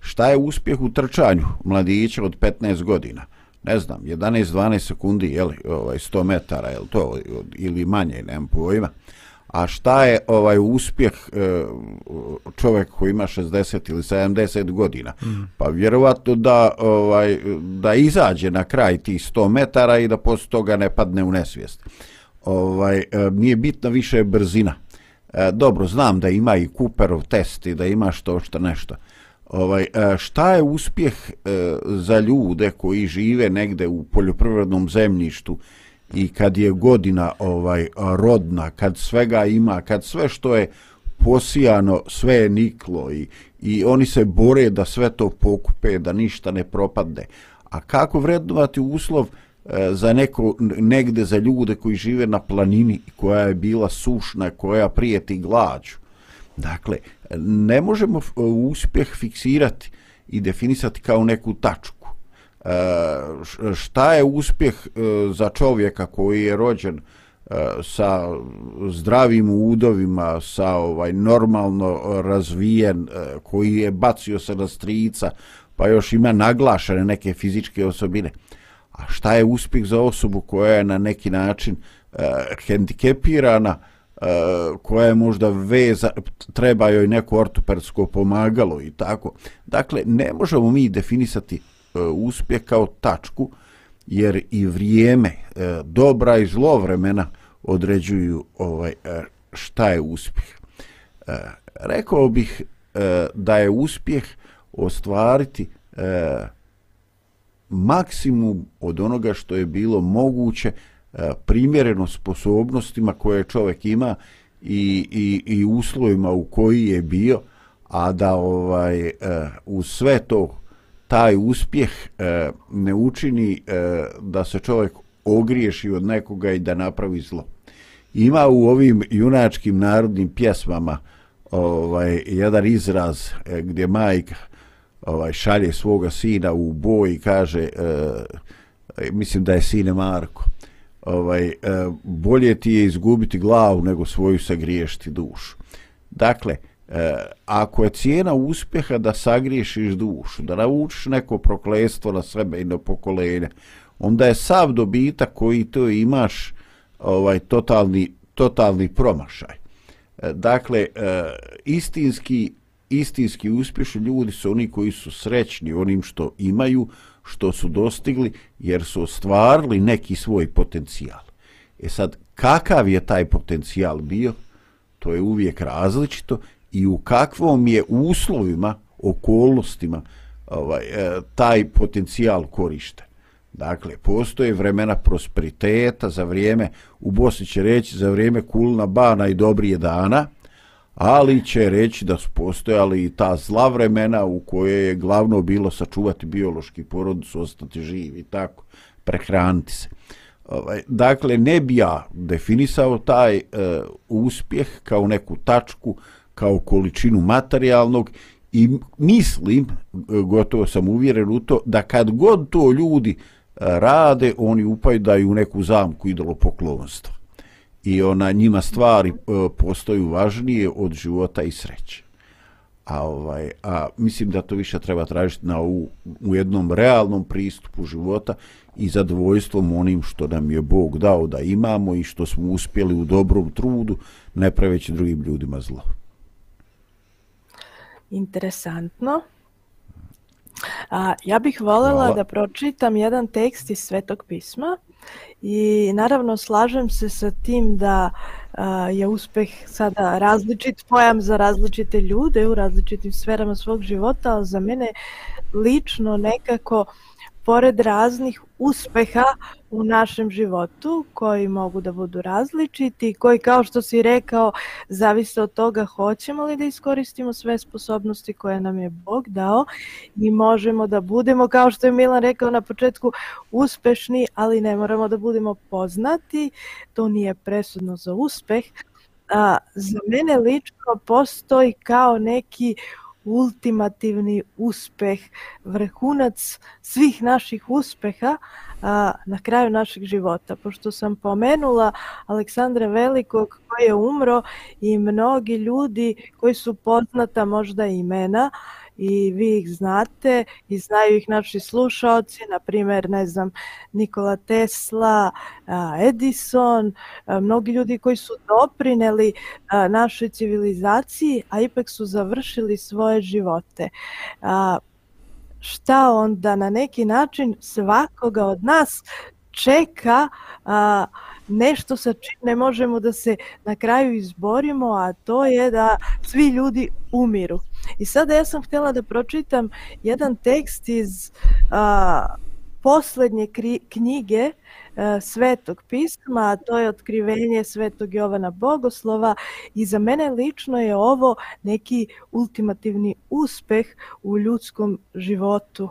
Šta je uspjeh u trčanju mladića od 15 godina? Ne znam, 11-12 sekundi, je li, ovaj, 100 metara, je to, ili manje, nemam pojma. A šta je ovaj uspjeh e, čovjek koji ima 60 ili 70 godina? Mm. Pa vjerovatno da ovaj da izađe na kraj tih 100 metara i da posle toga ne padne u nesvijest. Ovaj e, nije bitna više brzina. E, dobro, znam da ima i Cooperov test i da ima što što nešto. Ovaj šta je uspjeh za ljude koji žive negde u poljoprivrednom zemljištu? I kad je godina ovaj rodna, kad svega ima, kad sve što je posijano, sve je niklo i, i oni se bore da sve to pokupe, da ništa ne propadne. A kako vrednovati uslov e, za neko negde za ljude koji žive na planini koja je bila sušna, koja prijeti glađu? Dakle, ne možemo e, uspjeh fiksirati i definisati kao neku tačku. Eh, šta je uspjeh eh, za čovjeka koji je rođen eh, sa zdravim udovima, sa ovaj normalno razvijen, koji je bacio se na strica, pa još ima naglašene neke fizičke osobine. A šta je uspjeh za osobu koja je na neki način uh, hendikepirana, uh, koja je možda veza, treba joj neko ortopedsko pomagalo i tako. Dakle, ne možemo mi definisati uh, E, uspjeh kao tačku, jer i vrijeme, e, dobra i zlo vremena određuju ovaj e, šta je uspjeh. Rekao bih da je uspjeh ostvariti maksimum od onoga što je bilo moguće primjereno sposobnostima koje čovjek ima i, i, i uslovima u koji je bio, a da ovaj u sve to taj uspjeh e, ne učini e, da se čovjek ogriješi od nekoga i da napravi zlo. Ima u ovim junačkim narodnim pjesmama ovaj jedan izraz e, gdje majka ovaj šalje svoga sina u boj i kaže e, e mislim da je sine Marko ovaj e, bolje ti je izgubiti glavu nego svoju sagriješiti dušu dakle e, ako je cijena uspjeha da sagriješiš dušu da naučiš neko proklestvo na sebe i na pokolenje onda je sav dobitak koji to imaš ovaj totalni totalni promašaj e, dakle e, istinski istinski uspješni ljudi su oni koji su srećni onim što imaju, što su dostigli, jer su ostvarili neki svoj potencijal. E sad, kakav je taj potencijal bio, to je uvijek različito i u kakvom je uslovima, okolnostima ovaj, e, taj potencijal korišten. Dakle, postoje vremena prosperiteta za vrijeme, u Bosni će reći, za vrijeme kulna bana i dobrije dana, ali će reći da su postojali i ta zla vremena u koje je glavno bilo sačuvati biološki porodicu, ostati živi i tako, prehraniti se. Ovaj, dakle, ne bi ja definisao taj e, uspjeh kao neku tačku, kao količinu materijalnog i mislim, e, gotovo sam uvjeren u to, da kad god to ljudi e, rade, oni upaju da u neku zamku idolopoklonstva i ona njima stvari e, postaju važnije od života i sreće. A ovaj a mislim da to više treba tražiti na u, u jednom realnom pristupu života i zadovoljstvom onim što nam je Bog dao da imamo i što smo uspjeli u dobrom trudu ne praveći drugim ljudima zlo. Interesantno. A, ja bih voljela Hvala. da pročitam jedan tekst iz Svetog pisma I naravno slažem se sa tim da a, je uspeh sada različit pojam za različite ljude u različitim sferama svog života, ali za mene lično nekako pored raznih uspeha u našem životu koji mogu da budu različiti, koji kao što si rekao zavise od toga hoćemo li da iskoristimo sve sposobnosti koje nam je Bog dao i možemo da budemo kao što je Milan rekao na početku uspešni, ali ne moramo da budemo poznati, to nije presudno za uspeh. A, za mene lično postoji kao neki ultimativni uspeh, vrhunac svih naših uspeha a, na kraju našeg života. Pošto sam pomenula Aleksandra Velikog koji je umro i mnogi ljudi koji su poznata možda imena, i vi ih znate i znaju ih naši slušalci, na primjer, ne znam, Nikola Tesla, Edison, mnogi ljudi koji su doprineli našoj civilizaciji, a ipak su završili svoje živote. Šta onda na neki način svakoga od nas čeka a, nešto sa čim ne možemo da se na kraju izborimo, a to je da svi ljudi umiru. I sada ja sam htjela da pročitam jedan tekst iz a, posljednje kri, knjige a, Svetog pisma, a to je otkrivenje Svetog Jovana Bogoslova i za mene lično je ovo neki ultimativni uspeh u ljudskom životu.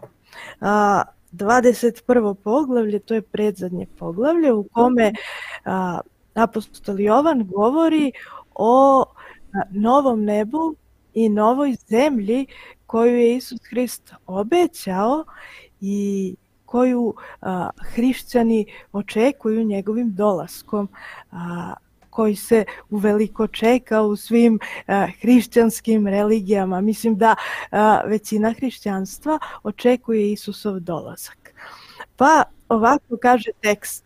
A, 21. poglavlje, to je predzadnje poglavlje u kome a, apostol Jovan govori o novom nebu i novoj zemlji koju je Isus Hrist obećao i koju a, hrišćani očekuju njegovim dolaskom. A, koji se uveliko čeka u svim a, hrišćanskim religijama. Mislim da a, većina hrišćanstva očekuje Isusov dolazak. Pa ovako kaže tekst.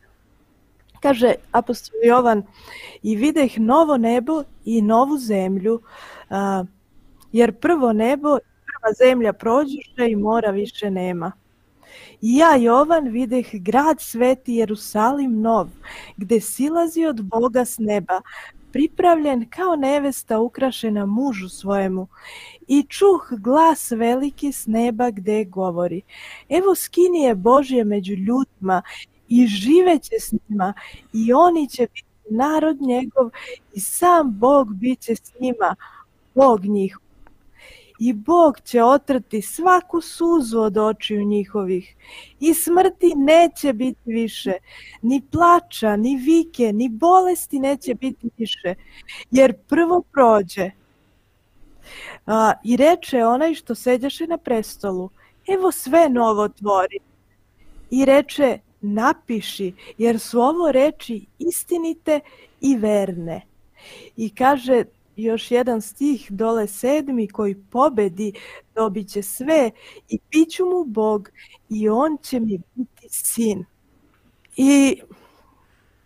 Kaže apostol Jovan, i videh novo nebo i novu zemlju, a, jer prvo nebo i prva zemlja prođuše i mora više nema. I ja, Jovan, videh grad sveti Jerusalim nov, gde silazi od Boga s neba, pripravljen kao nevesta ukrašena mužu svojemu. I čuh glas veliki s neba gde govori, evo skinije Božje među ljudima i živeće s njima i oni će biti narod njegov i sam Bog biće s njima, Bog njih i Bog će otrati svaku suzu od očiju njihovih i smrti neće biti više, ni plača, ni vike, ni bolesti neće biti više, jer prvo prođe. A, I reče onaj što seđaše na prestolu, evo sve novo tvori. I reče, napiši, jer su ovo reči istinite i verne. I kaže još jedan stih dole sedmi koji pobedi dobit će sve i piću mu Bog i on će mi biti sin. I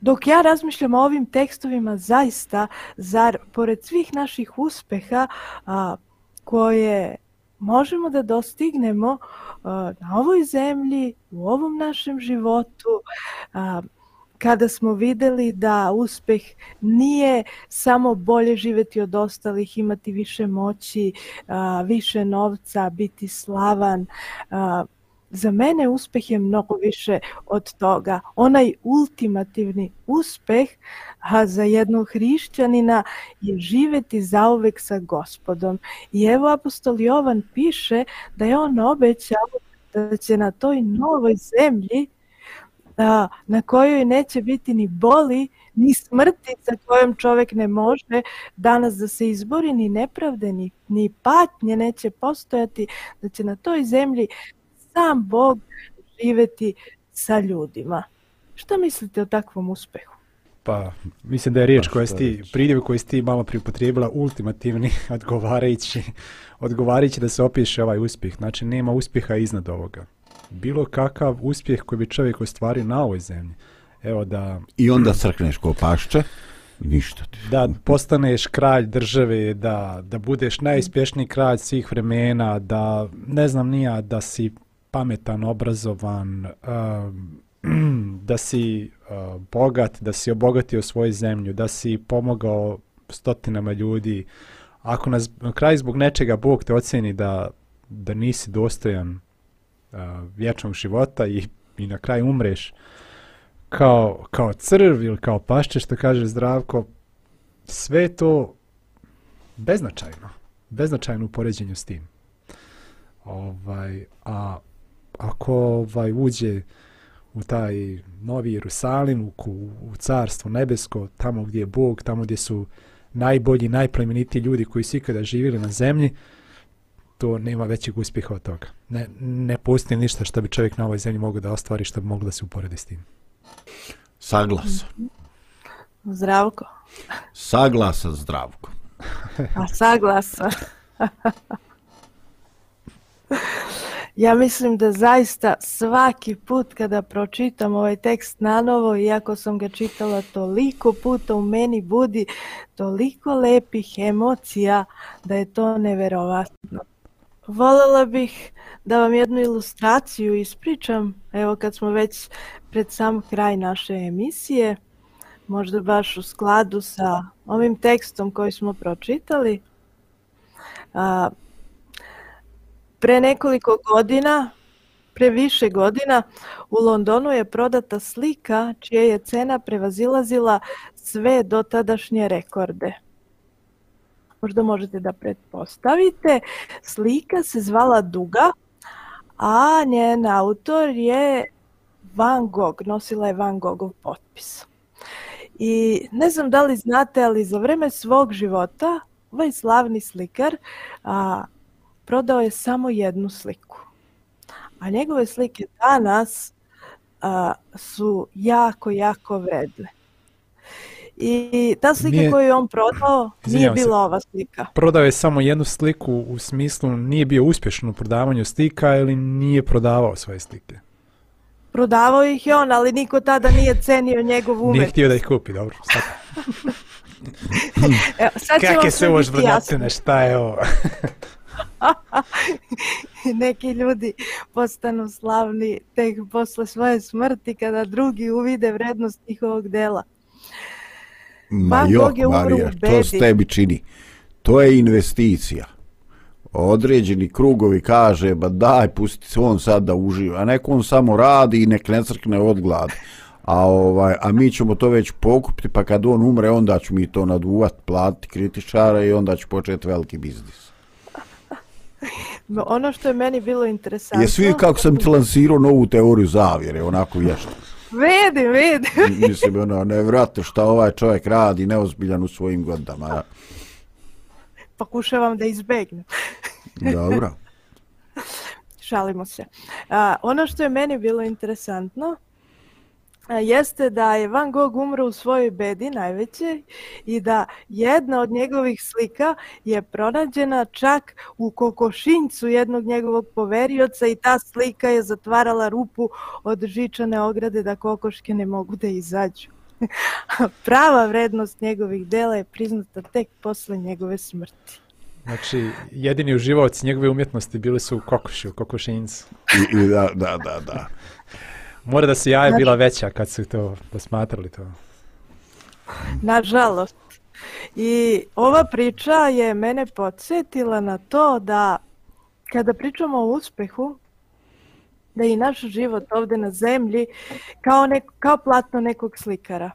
dok ja razmišljam o ovim tekstovima zaista, zar pored svih naših uspeha a, koje možemo da dostignemo a, na ovoj zemlji, u ovom našem životu, a, kada smo videli da uspeh nije samo bolje živeti od ostalih, imati više moći, više novca, biti slavan. Za mene uspeh je mnogo više od toga. Onaj ultimativni uspeh a za jednog hrišćanina je živeti zauvek sa gospodom. I evo apostol Jovan piše da je on obećao da će na toj novoj zemlji a, na kojoj neće biti ni boli, ni smrti sa kojom čovjek ne može danas da se izbori, ni nepravde, ni, ni patnje neće postojati, da će na toj zemlji sam Bog živeti sa ljudima. Šta mislite o takvom uspehu? Pa, mislim da je riječ koja ti, pridjev koji si ti malo pripotrijebila, ultimativni, odgovarajući, odgovarajući da se opiše ovaj uspjeh. Znači, nema uspjeha iznad ovoga bilo kakav uspjeh koji bi čovjek ostvario na ovoj zemlji. Evo da... I onda crkneš ko pašće, ništa ti. Da postaneš kralj države, da, da budeš najuspješniji kralj svih vremena, da ne znam nija, da si pametan, obrazovan, da si uh, bogat, da si obogatio svoju zemlju, da si pomogao stotinama ljudi. Ako nas, na kraj zbog nečega Bog te oceni da, da nisi dostojan Eh, vječnog života i, i na kraju umreš kao, kao crv ili kao pašće, što kaže zdravko, sve to beznačajno. Beznačajno u poređenju s tim. Ovaj, a ako ovaj, uđe u taj novi Jerusalim, u, u carstvo nebesko, tamo gdje je Bog, tamo gdje su najbolji, najplemenitiji ljudi koji su ikada živjeli na zemlji, to nema većeg uspjeha od toga. Ne, ne postoji ništa što bi čovjek na ovoj zemlji mogao da ostvari što bi moglo da se uporedi s tim. Saglasan. Zdravko. Saglasan zdravko. A saglasan. ja mislim da zaista svaki put kada pročitam ovaj tekst na novo, iako sam ga čitala toliko puta, u meni budi toliko lepih emocija da je to neverovatno. Volela bih da vam jednu ilustraciju ispričam, evo kad smo već pred sam kraj naše emisije, možda baš u skladu sa ovim tekstom koji smo pročitali. A, pre nekoliko godina, pre više godina, u Londonu je prodata slika čija je cena prevazilazila sve dotadašnje rekorde možda možete da pretpostavite. Slika se zvala Duga, a njen autor je Van Gogh, nosila je Van Gogov potpis. I ne znam da li znate, ali za vreme svog života ovaj slavni slikar a, prodao je samo jednu sliku. A njegove slike danas a, su jako, jako vredne. I ta slika nije, koju je on prodao nije bila ova slika. Prodao je samo jednu sliku u smislu nije bio uspješan u prodavanju slika ili nije prodavao svoje slike? Prodavao ih je on, ali niko tada nije cenio njegov umet. Nije htio da ih kupi, dobro. Sad. Evo, sad Kak je se ovo žvrnjacine, šta je ovo? Neki ljudi postanu slavni tek posle svoje smrti kada drugi uvide vrednost njihovog dela. Ma jo, Marija, to s tebi čini. To je investicija. Određeni krugovi kaže, ba daj, pusti se on sad da uživa. A neko on samo radi i nek ne crkne od glade. A, ovaj, a mi ćemo to već pokupiti, pa kad on umre, onda ću mi to naduvat, platiti kritičara i onda ću početi veliki biznis. No, ono što je meni bilo interesantno... Je svi kako sam ti lansirao novu teoriju zavjere, onako ješta. Vidim, vidim. Mislim, ono, nevratno šta ovaj čovjek radi, neozbiljan u svojim godama. pokušavam da izbegnem. Dobro. Šalimo se. A, ono što je meni bilo interesantno jeste da je Van Gogh umro u svojoj bedi najveće i da jedna od njegovih slika je pronađena čak u kokošincu jednog njegovog poverioca i ta slika je zatvarala rupu od žičane ograde da kokoške ne mogu da izađu. Prava vrednost njegovih dela je priznata tek posle njegove smrti. Znači, jedini uživaoci njegove umjetnosti bili su u kokoši, u kokošincu. I, i da, da, da, da. Mora da se jaja bila veća kad su to posmatrali to. Nažalost. I ova priča je mene podsjetila na to da kada pričamo o uspehu, da i naš život ovde na zemlji kao, nek, kao platno nekog slikara.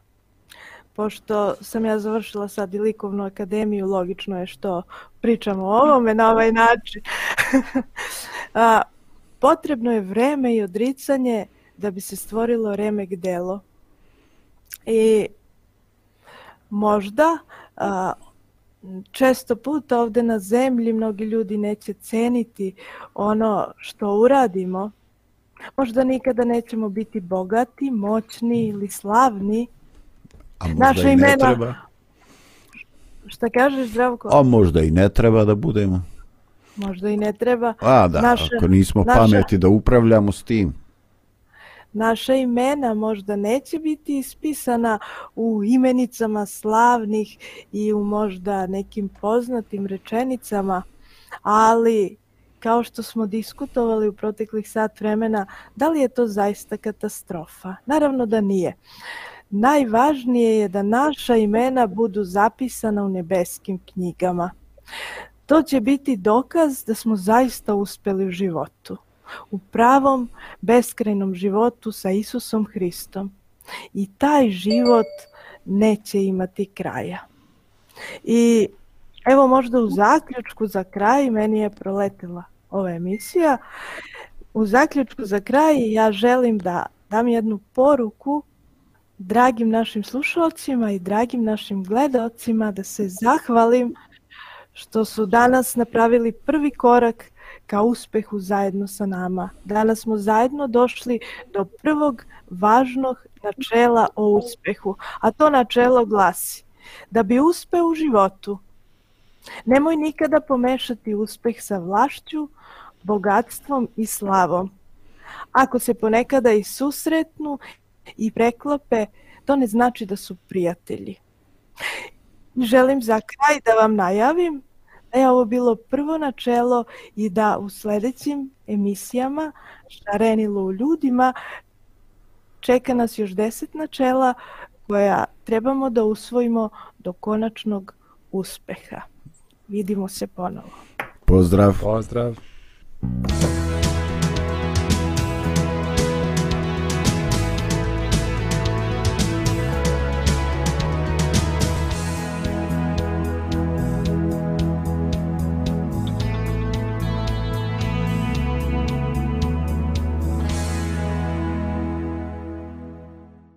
Pošto sam ja završila sad i likovnu akademiju, logično je što pričamo o ovome na ovaj način. A, potrebno je vreme i odricanje da bi se stvorilo remek delo. I možda a, često puta ovde na zemlji mnogi ljudi neće ceniti ono što uradimo. Možda nikada nećemo biti bogati, moćni ili slavni. A možda Naša i ne imena- treba. Šta kažeš, Zdravko? A možda i ne treba da budemo. Možda i ne treba. A da, Naša- ako nismo naša- pameti da upravljamo s tim. Naša imena možda neće biti ispisana u imenicama slavnih i u možda nekim poznatim rečenicama, ali kao što smo diskutovali u proteklih sat vremena, da li je to zaista katastrofa? Naravno da nije. Najvažnije je da naša imena budu zapisana u nebeskim knjigama. To će biti dokaz da smo zaista uspeli u životu u pravom beskrajnom životu sa Isusom Hristom. I taj život neće imati kraja. I evo možda u zaključku za kraj, meni je proletela ova emisija, u zaključku za kraj ja želim da dam jednu poruku dragim našim slušalcima i dragim našim gledalcima da se zahvalim što su danas napravili prvi korak ka uspehu zajedno sa nama. Danas smo zajedno došli do prvog važnog načela o uspehu, a to načelo glasi da bi uspeo u životu, nemoj nikada pomešati uspeh sa vlašću, bogatstvom i slavom. Ako se ponekada i susretnu i preklope, to ne znači da su prijatelji. Želim za kraj da vam najavim je ovo bilo prvo načelo i da u sljedećim emisijama Šarenilo u ljudima čeka nas još deset načela koja trebamo da usvojimo do konačnog uspeha. Vidimo se ponovo. Pozdrav. Pozdrav.